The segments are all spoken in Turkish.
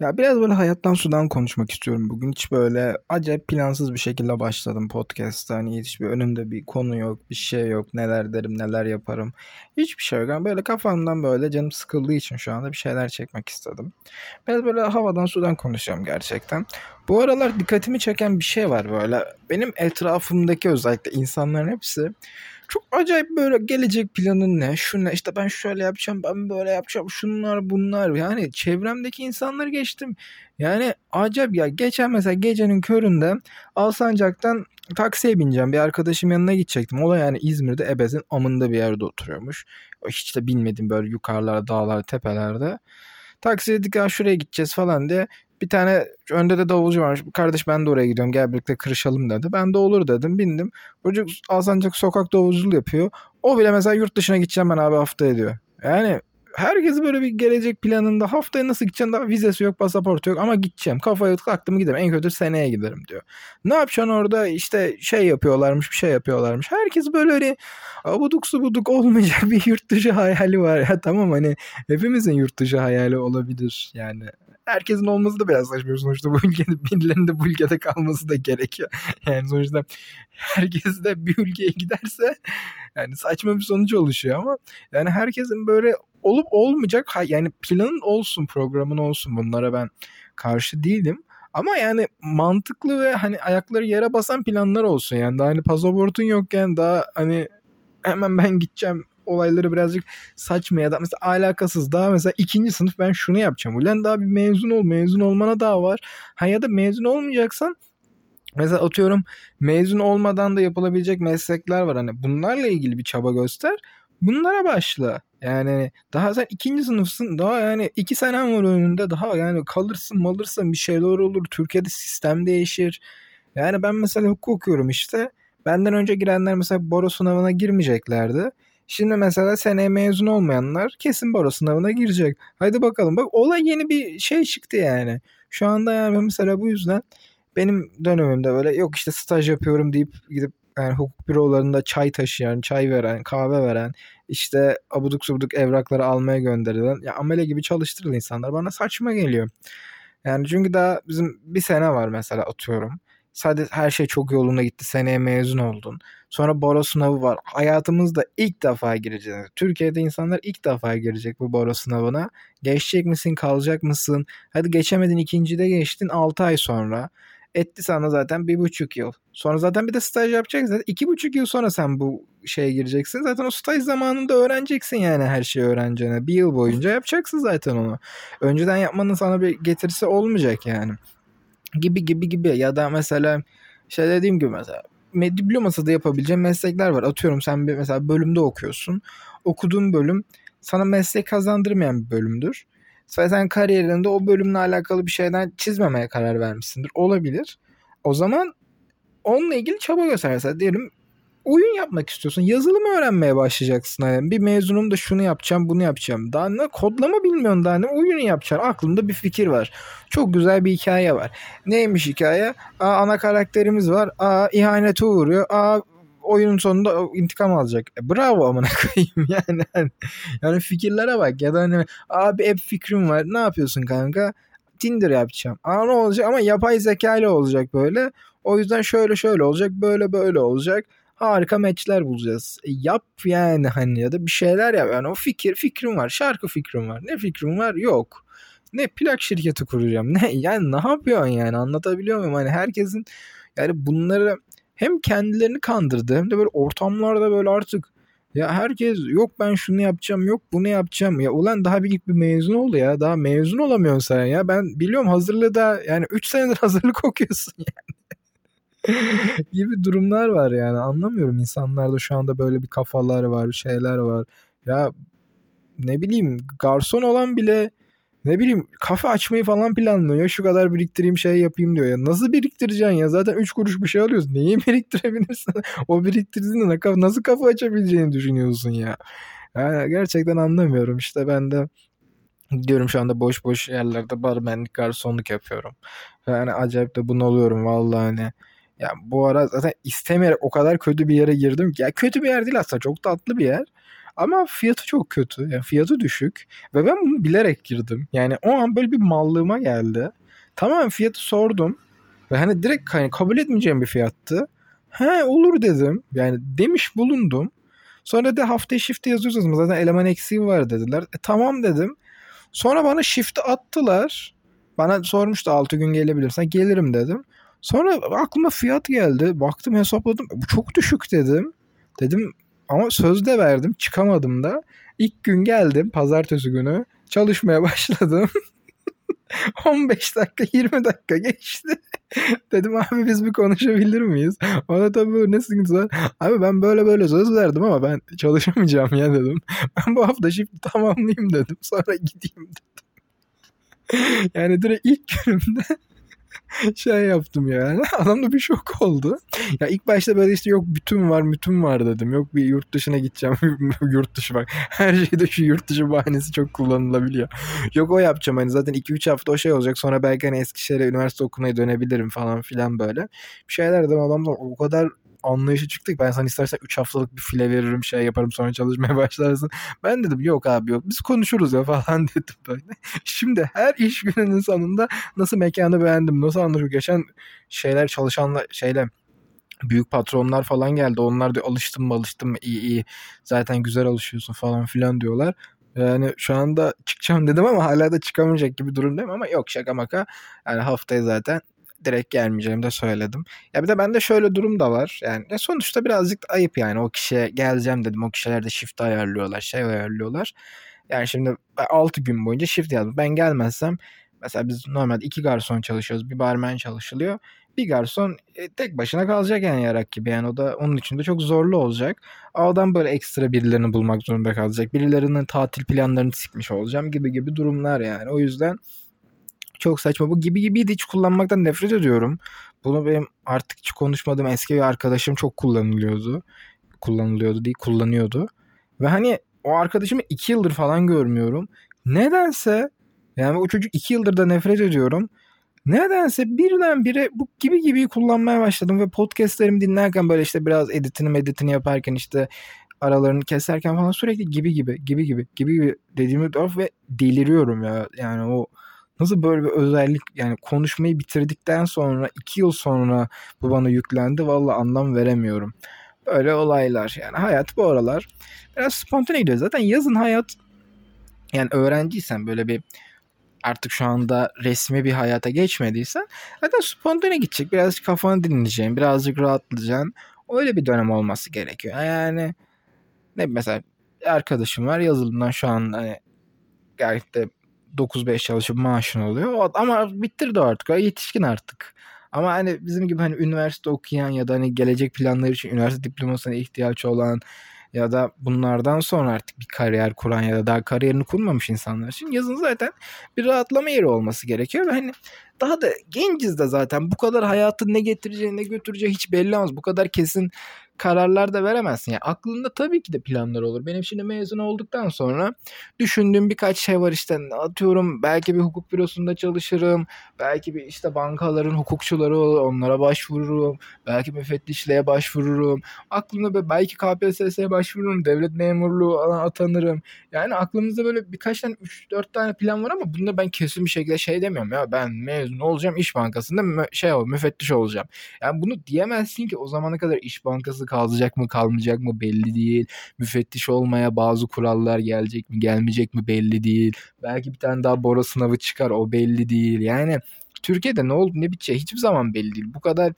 Ya biraz böyle hayattan sudan konuşmak istiyorum bugün. Hiç böyle acayip plansız bir şekilde başladım podcast'a. Hani hiçbir önümde bir konu yok, bir şey yok. Neler derim, neler yaparım. Hiçbir şey yok. Yani böyle kafamdan böyle canım sıkıldığı için şu anda bir şeyler çekmek istedim. Biraz böyle havadan sudan konuşacağım gerçekten. Bu aralar dikkatimi çeken bir şey var böyle. Benim etrafımdaki özellikle insanların hepsi çok acayip böyle gelecek planın ne? Şu ne? İşte ben şöyle yapacağım, ben böyle yapacağım. Şunlar bunlar. Yani çevremdeki insanları geçtim. Yani acayip ya. Geçen mesela gecenin köründe Alsancak'tan taksiye bineceğim. Bir arkadaşım yanına gidecektim. O da yani İzmir'de Ebez'in amında bir yerde oturuyormuş. Hiç de bilmedim böyle yukarılarda, dağlar, tepelerde. Taksi dedik ya şuraya gideceğiz falan diye. Bir tane önde de davulcu varmış. Kardeş ben de oraya gidiyorum gel birlikte kırışalım dedi. Ben de olur dedim bindim. Çocuk Alsancak sokak davulculuğu yapıyor. O bile mesela yurt dışına gideceğim ben abi hafta ediyor. Yani herkes böyle bir gelecek planında haftaya nasıl gideceğim daha vizesi yok pasaportu yok ama gideceğim kafayı taktım giderim en kötü seneye giderim diyor. Ne yapacaksın orada işte şey yapıyorlarmış bir şey yapıyorlarmış. Herkes böyle öyle abuduk subuduk olmayacak bir yurt dışı hayali var ya tamam hani hepimizin yurt dışı hayali olabilir yani herkesin olması da biraz saçma. Sonuçta bu ülkede birilerinin de bu ülkede kalması da gerekiyor. Yani sonuçta herkes de bir ülkeye giderse yani saçma bir sonuç oluşuyor ama yani herkesin böyle olup olmayacak yani planın olsun programın olsun bunlara ben karşı değilim. Ama yani mantıklı ve hani ayakları yere basan planlar olsun yani daha hani pasaportun yokken daha hani hemen ben gideceğim olayları birazcık saçma ya da mesela alakasız daha mesela ikinci sınıf ben şunu yapacağım. Ulan daha bir mezun ol mezun olmana daha var. Ha ya da mezun olmayacaksan Mesela atıyorum mezun olmadan da yapılabilecek meslekler var. Hani bunlarla ilgili bir çaba göster. Bunlara başla. Yani daha sen ikinci sınıfsın. Daha yani iki senem var önünde. Daha yani kalırsın malırsın bir şeyler olur. Türkiye'de sistem değişir. Yani ben mesela hukuk okuyorum işte. Benden önce girenler mesela baro sınavına girmeyeceklerdi. Şimdi mesela seneye mezun olmayanlar kesin baro sınavına girecek. Hadi bakalım. Bak olay yeni bir şey çıktı yani. Şu anda yani mesela bu yüzden benim dönemimde böyle yok işte staj yapıyorum deyip gidip yani hukuk bürolarında çay taşıyan, çay veren, kahve veren, işte abuduk subuduk evrakları almaya gönderilen ya amele gibi çalıştırılan insanlar bana saçma geliyor. Yani çünkü daha bizim bir sene var mesela atıyorum. Sadece her şey çok yolunda gitti. Seneye mezun oldun. Sonra baro sınavı var. Hayatımızda ilk defa gireceğiz. Türkiye'de insanlar ilk defa girecek bu baro sınavına. Geçecek misin, kalacak mısın? Hadi geçemedin ikincide geçtin 6 ay sonra. Etti sana zaten bir buçuk yıl. Sonra zaten bir de staj yapacaksın. Zaten iki buçuk yıl sonra sen bu şeye gireceksin. Zaten o staj zamanında öğreneceksin yani her şeyi öğreneceğini. Bir yıl boyunca yapacaksın zaten onu. Önceden yapmanın sana bir getirisi olmayacak yani gibi gibi gibi ya da mesela şey dediğim gibi mesela diploması da yapabileceğin meslekler var. Atıyorum sen bir mesela bölümde okuyorsun. Okuduğun bölüm sana meslek kazandırmayan bir bölümdür. Ve sen kariyerinde o bölümle alakalı bir şeyden çizmemeye karar vermişsindir. Olabilir. O zaman onunla ilgili çaba göster. Mesela diyelim oyun yapmak istiyorsun. Yazılım öğrenmeye başlayacaksın. Yani bir mezunum da şunu yapacağım, bunu yapacağım. Daha ne kodlama bilmiyorsun daha ne oyunu yapacaksın. Aklında bir fikir var. Çok güzel bir hikaye var. Neymiş hikaye? Aa, ana karakterimiz var. Aa, ihanete uğruyor. Aa, oyunun sonunda intikam alacak. E, bravo amına koyayım yani. yani fikirlere bak ya da hani abi hep fikrim var. Ne yapıyorsun kanka? Tinder yapacağım. Aa ne olacak ama yapay zeka ile olacak böyle. O yüzden şöyle şöyle olacak, böyle böyle olacak harika matchler bulacağız. E, yap yani hani ya da bir şeyler yap. Yani o fikir fikrim var. Şarkı fikrim var. Ne fikrim var? Yok. Ne plak şirketi kuracağım. Ne yani ne yapıyorsun yani anlatabiliyor muyum? Hani herkesin yani bunları hem kendilerini kandırdı hem de böyle ortamlarda böyle artık ya herkes yok ben şunu yapacağım yok bunu yapacağım. Ya ulan daha bir ilk bir mezun oldu ya. Daha mezun olamıyorsun sen ya. Ben biliyorum hazırlığı da yani 3 senedir hazırlık okuyorsun yani. gibi durumlar var yani. Anlamıyorum insanlarda şu anda böyle bir kafalar var, şeyler var. Ya ne bileyim garson olan bile ne bileyim kafe açmayı falan planlıyor. Ya şu kadar biriktireyim şey yapayım diyor. Ya nasıl biriktireceksin ya? Zaten 3 kuruş bir şey alıyorsun. Neyi biriktirebilirsin? o biriktirdiğinde nasıl kafa açabileceğini düşünüyorsun ya. Yani gerçekten anlamıyorum. İşte ben de diyorum şu anda boş boş yerlerde barmenlik garsonluk yapıyorum. Yani acayip de bunalıyorum vallahi hani. Ya bu ara zaten istemeyerek o kadar kötü bir yere girdim ki. Ya kötü bir yer değil aslında çok tatlı bir yer. Ama fiyatı çok kötü. Yani fiyatı düşük. Ve ben bunu bilerek girdim. Yani o an böyle bir mallığıma geldi. Tamam fiyatı sordum. Ve hani direkt hani kabul etmeyeceğim bir fiyattı. He olur dedim. Yani demiş bulundum. Sonra da hafta shift'e yazıyorsunuz zaten eleman eksiği var dediler. E, tamam dedim. Sonra bana shift'i attılar. Bana sormuştu 6 gün gelebilirsen gelirim dedim. Sonra aklıma fiyat geldi. Baktım hesapladım. Bu çok düşük dedim. Dedim ama söz de verdim. Çıkamadım da. İlk gün geldim pazartesi günü. Çalışmaya başladım. 15 dakika 20 dakika geçti. Dedim abi biz bir konuşabilir miyiz? Bana tabii ne sıkıntı. Abi ben böyle böyle söz verdim ama ben çalışamayacağım ya dedim. Ben bu hafta shift tamamlayayım dedim. Sonra gideyim dedim. yani direkt ilk günümde şey yaptım yani. Adam da bir şok oldu. Ya ilk başta böyle işte yok bütün var bütün var dedim. Yok bir yurt dışına gideceğim. yurt dışı bak. Her şeyde şu yurt dışı bahanesi çok kullanılabiliyor. Yok o yapacağım hani zaten 2-3 hafta o şey olacak. Sonra belki hani Eskişehir'e üniversite okumaya dönebilirim falan filan böyle. Bir şeyler dedim adam da o kadar anlayışı çıktık. Ben sana istersen 3 haftalık bir file veririm şey yaparım sonra çalışmaya başlarsın. Ben dedim yok abi yok biz konuşuruz ya falan dedim böyle. Şimdi her iş gününün sonunda nasıl mekanı beğendim nasıl anlaşıyor. Geçen şeyler çalışanlar şeyle büyük patronlar falan geldi. Onlar da alıştım mı alıştım mı iyi iyi zaten güzel alışıyorsun falan filan diyorlar. Yani şu anda çıkacağım dedim ama hala da çıkamayacak gibi durumdayım ama yok şaka maka. Yani haftaya zaten direkt gelmeyeceğimi de söyledim. Ya bir de bende şöyle durum da var. Yani sonuçta birazcık ayıp yani o kişiye geleceğim dedim. O kişiler de shift ayarlıyorlar, şey ayarlıyorlar. Yani şimdi 6 gün boyunca shift yazdım. Ben gelmezsem mesela biz normalde iki garson çalışıyoruz. Bir barmen çalışılıyor. Bir garson e, tek başına kalacak yani yarak gibi. Yani o da onun için de çok zorlu olacak. Adam böyle ekstra birilerini bulmak zorunda kalacak. Birilerinin tatil planlarını sikmiş olacağım gibi gibi durumlar yani. O yüzden çok saçma. Bu gibi gibiydi hiç kullanmaktan nefret ediyorum. Bunu benim artık hiç konuşmadığım eski bir arkadaşım çok kullanılıyordu. Kullanılıyordu değil kullanıyordu. Ve hani o arkadaşımı iki yıldır falan görmüyorum. Nedense yani o çocuk iki yıldır da nefret ediyorum. Nedense birdenbire bu gibi gibi kullanmaya başladım ve podcastlerimi dinlerken böyle işte biraz editini editini yaparken işte aralarını keserken falan sürekli gibi gibi gibi gibi gibi gibi dediğimi ve deliriyorum ya. Yani o Nasıl böyle bir özellik yani konuşmayı bitirdikten sonra iki yıl sonra bu bana yüklendi valla anlam veremiyorum. Böyle olaylar yani hayat bu aralar biraz spontane gidiyor. Zaten yazın hayat yani öğrenciysen böyle bir artık şu anda resmi bir hayata geçmediysen zaten spontane gidecek. Birazcık kafanı dinleyeceksin. Birazcık rahatlayacaksın. Öyle bir dönem olması gerekiyor. Yani ne mesela arkadaşım var yazılımdan şu an hani gayet de 9-5 çalışıp maaşın oluyor. Ama bitirdi artık. Yetişkin artık. Ama hani bizim gibi hani üniversite okuyan ya da hani gelecek planları için üniversite diplomasına ihtiyaç olan ya da bunlardan sonra artık bir kariyer kuran ya da daha kariyerini kurmamış insanlar için yazın zaten bir rahatlama yeri olması gerekiyor ve hani daha da genciz de zaten bu kadar hayatın ne getireceği ne götüreceği hiç belli olmaz. Bu kadar kesin kararlar da veremezsin. Yani aklında tabii ki de planlar olur. Benim şimdi mezun olduktan sonra düşündüğüm birkaç şey var işte atıyorum belki bir hukuk bürosunda çalışırım. Belki bir işte bankaların hukukçuları olur onlara başvururum. Belki müfettişliğe başvururum. Aklımda belki KPSS'ye başvururum. Devlet memurluğu atanırım. Yani aklımızda böyle birkaç tane 3-4 tane plan var ama bunda ben kesin bir şekilde şey demiyorum ya ben mezun olacağım iş bankasında şey ol müfettiş olacağım. Yani bunu diyemezsin ki o zamana kadar iş bankası kalacak mı kalmayacak mı belli değil. Müfettiş olmaya bazı kurallar gelecek mi gelmeyecek mi belli değil. Belki bir tane daha Bora sınavı çıkar o belli değil. Yani Türkiye'de ne oldu ne biteceği hiçbir zaman belli değil. Bu kadar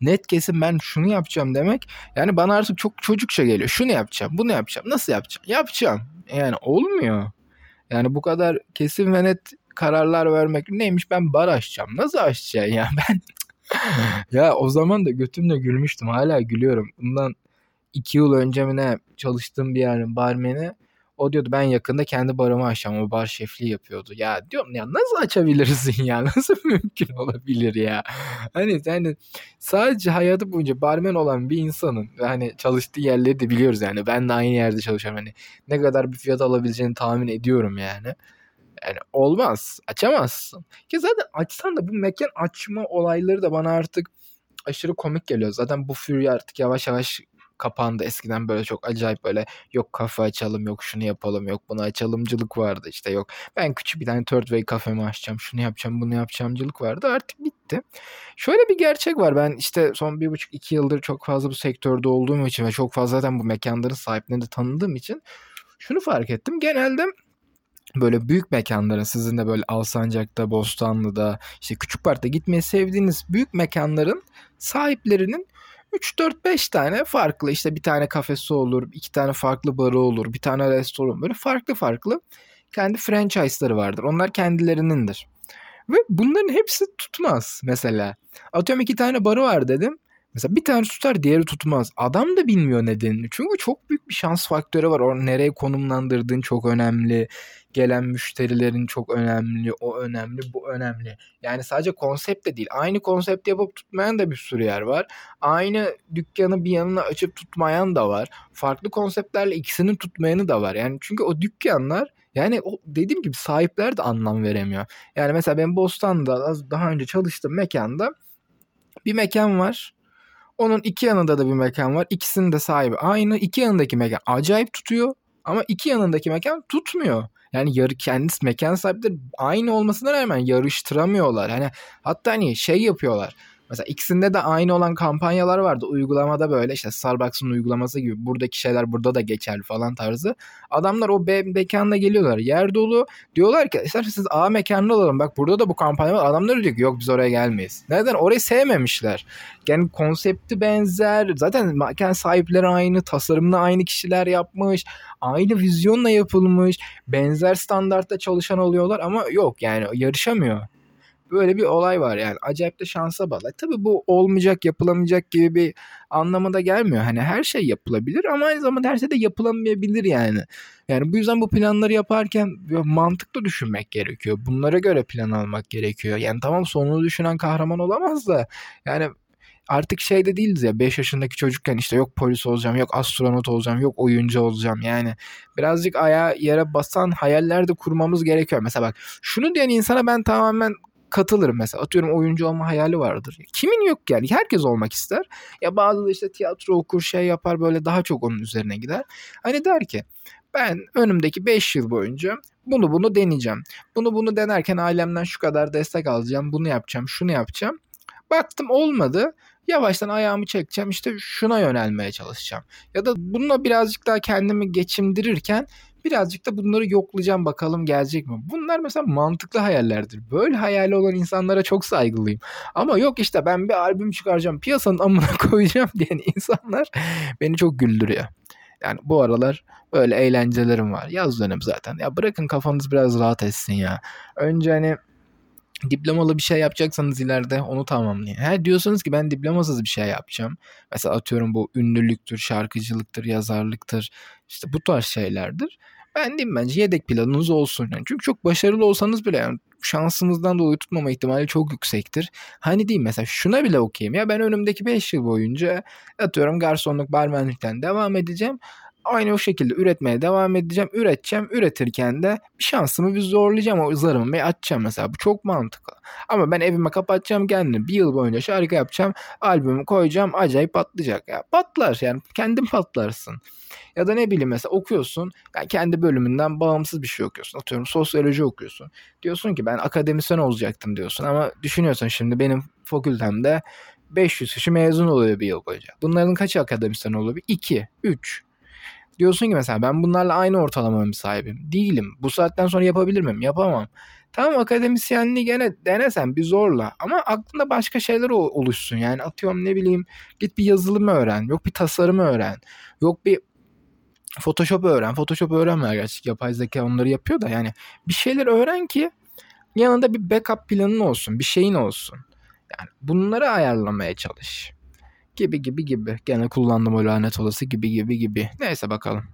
net kesin ben şunu yapacağım demek yani bana artık çok çocukça geliyor. Şunu yapacağım, bunu yapacağım. Nasıl yapacağım? Yapacağım. Yani olmuyor. Yani bu kadar kesin ve net kararlar vermek neymiş ben bar açacağım. Nasıl açacağım ya ben ya o zaman da götümle gülmüştüm. Hala gülüyorum. Bundan iki yıl önce mi ne çalıştığım bir yerin barmeni o diyordu ben yakında kendi barımı açacağım. O bar şefliği yapıyordu. Ya diyorum ya nasıl açabilirsin ya? Nasıl mümkün olabilir ya? Hani yani sadece hayatı boyunca barmen olan bir insanın hani çalıştığı yerleri de biliyoruz yani. Ben de aynı yerde çalışıyorum. Hani ne kadar bir fiyat alabileceğini tahmin ediyorum yani. Yani olmaz. Açamazsın. Ki zaten açsan da bu mekan açma olayları da bana artık aşırı komik geliyor. Zaten bu furya artık yavaş yavaş kapandı. Eskiden böyle çok acayip böyle yok kafe açalım yok şunu yapalım yok bunu açalımcılık vardı işte yok ben küçük bir tane third way kafemi açacağım şunu yapacağım bunu yapacağımcılık vardı artık bitti. Şöyle bir gerçek var ben işte son bir buçuk iki yıldır çok fazla bu sektörde olduğum için ve çok fazla zaten bu mekanların sahiplerini de tanıdığım için şunu fark ettim. Genelde böyle büyük mekanların sizin de böyle Alsancak'ta, Bostanlı'da, işte Küçük Park'ta gitmeyi sevdiğiniz büyük mekanların sahiplerinin 3-4-5 tane farklı işte bir tane kafesi olur, iki tane farklı barı olur, bir tane restoran böyle farklı farklı kendi franchise'ları vardır. Onlar kendilerinindir. Ve bunların hepsi tutmaz mesela. Atıyorum iki tane barı var dedim. Mesela bir tane tutar diğeri tutmaz. Adam da bilmiyor nedenini. Çünkü çok büyük bir şans faktörü var. O nereye konumlandırdığın çok önemli. Gelen müşterilerin çok önemli. O önemli, bu önemli. Yani sadece konsept de değil. Aynı konsept yapıp tutmayan da bir sürü yer var. Aynı dükkanı bir yanına açıp tutmayan da var. Farklı konseptlerle ikisini tutmayanı da var. Yani çünkü o dükkanlar yani o dediğim gibi sahipler de anlam veremiyor. Yani mesela ben Bostan'da daha önce çalıştığım mekanda bir mekan var. Onun iki yanında da bir mekan var. İkisinin de sahibi aynı. İki yanındaki mekan acayip tutuyor. Ama iki yanındaki mekan tutmuyor. Yani yarı kendisi mekan sahipleri aynı olmasına rağmen yarıştıramıyorlar. Hani hatta hani şey yapıyorlar. Mesela ikisinde de aynı olan kampanyalar vardı. Uygulamada böyle işte Starbucks'ın uygulaması gibi buradaki şeyler burada da geçerli falan tarzı. Adamlar o B mekanına geliyorlar. Yer dolu. Diyorlar ki isterseniz A mekanında olalım. Bak burada da bu kampanya var. Adamlar diyor ki yok biz oraya gelmeyiz. Neden? Orayı sevmemişler. Yani konsepti benzer. Zaten mekan sahipleri aynı. Tasarımını aynı kişiler yapmış. Aynı vizyonla yapılmış. Benzer standartta çalışan oluyorlar ama yok yani yarışamıyor. Böyle bir olay var yani. Acayip de şansa bağlı. Tabii bu olmayacak, yapılamayacak gibi bir anlamı da gelmiyor. Hani her şey yapılabilir ama aynı zamanda her şey de yapılamayabilir yani. Yani bu yüzden bu planları yaparken mantıklı düşünmek gerekiyor. Bunlara göre plan almak gerekiyor. Yani tamam sonunu düşünen kahraman olamaz da yani artık şeyde değiliz ya 5 yaşındaki çocukken işte yok polis olacağım, yok astronot olacağım, yok oyuncu olacağım. Yani birazcık ayağa yere basan hayaller de kurmamız gerekiyor. Mesela bak şunu diyen insana ben tamamen katılırım mesela. Atıyorum oyuncu olma hayali vardır. Kimin yok yani? Herkes olmak ister. Ya bazı da işte tiyatro okur şey yapar böyle daha çok onun üzerine gider. Hani der ki ben önümdeki 5 yıl boyunca bunu bunu deneyeceğim. Bunu bunu denerken ailemden şu kadar destek alacağım. Bunu yapacağım, şunu yapacağım. Baktım olmadı. Yavaştan ayağımı çekeceğim işte şuna yönelmeye çalışacağım. Ya da bununla birazcık daha kendimi geçimdirirken birazcık da bunları yoklayacağım bakalım gelecek mi? Bunlar mesela mantıklı hayallerdir. Böyle hayali olan insanlara çok saygılıyım. Ama yok işte ben bir albüm çıkaracağım piyasanın amına koyacağım diyen insanlar beni çok güldürüyor. Yani bu aralar böyle eğlencelerim var. Yaz dönem zaten. Ya bırakın kafanız biraz rahat etsin ya. Önce hani diplomalı bir şey yapacaksanız ileride onu tamamlayın. Her diyorsanız ki ben diplomasız bir şey yapacağım. Mesela atıyorum bu ünlülüktür, şarkıcılıktır, yazarlıktır. İşte bu tarz şeylerdir. Ben diyeyim bence yedek planınız olsun. Yani çünkü çok başarılı olsanız bile yani şansınızdan dolayı tutmama ihtimali çok yüksektir. Hani diyeyim mesela şuna bile okuyayım ya ben önümdeki 5 yıl boyunca atıyorum garsonluk barmenlikten devam edeceğim. Aynı o şekilde üretmeye devam edeceğim. Üreteceğim. Üretirken de şansımı bir zorlayacağım. O zarımı bir açacağım mesela. Bu çok mantıklı. Ama ben evime kapatacağım kendimi. Bir yıl boyunca şarkı yapacağım. Albümü koyacağım. Acayip patlayacak. Ya patlar yani. Kendin patlarsın. Ya da ne bileyim mesela okuyorsun. Yani kendi bölümünden bağımsız bir şey okuyorsun. Atıyorum sosyoloji okuyorsun. Diyorsun ki ben akademisyen olacaktım diyorsun. Ama düşünüyorsun şimdi benim fakültemde 500 kişi mezun oluyor bir yıl boyunca. Bunların kaçı akademisyen oluyor? 2, 3. Diyorsun ki mesela ben bunlarla aynı ortalamaya sahibim? Değilim. Bu saatten sonra yapabilir miyim? Yapamam. Tamam akademisyenliği gene denesen bir zorla ama aklında başka şeyler oluşsun. Yani atıyorum ne bileyim git bir yazılım öğren. Yok bir tasarım öğren. Yok bir Photoshop öğren. Photoshop öğrenme gerçi yapay zeka onları yapıyor da yani bir şeyler öğren ki yanında bir backup planın olsun. Bir şeyin olsun. Yani bunları ayarlamaya çalış gibi gibi gibi. Gene kullandım o lanet olası gibi gibi gibi. Neyse bakalım.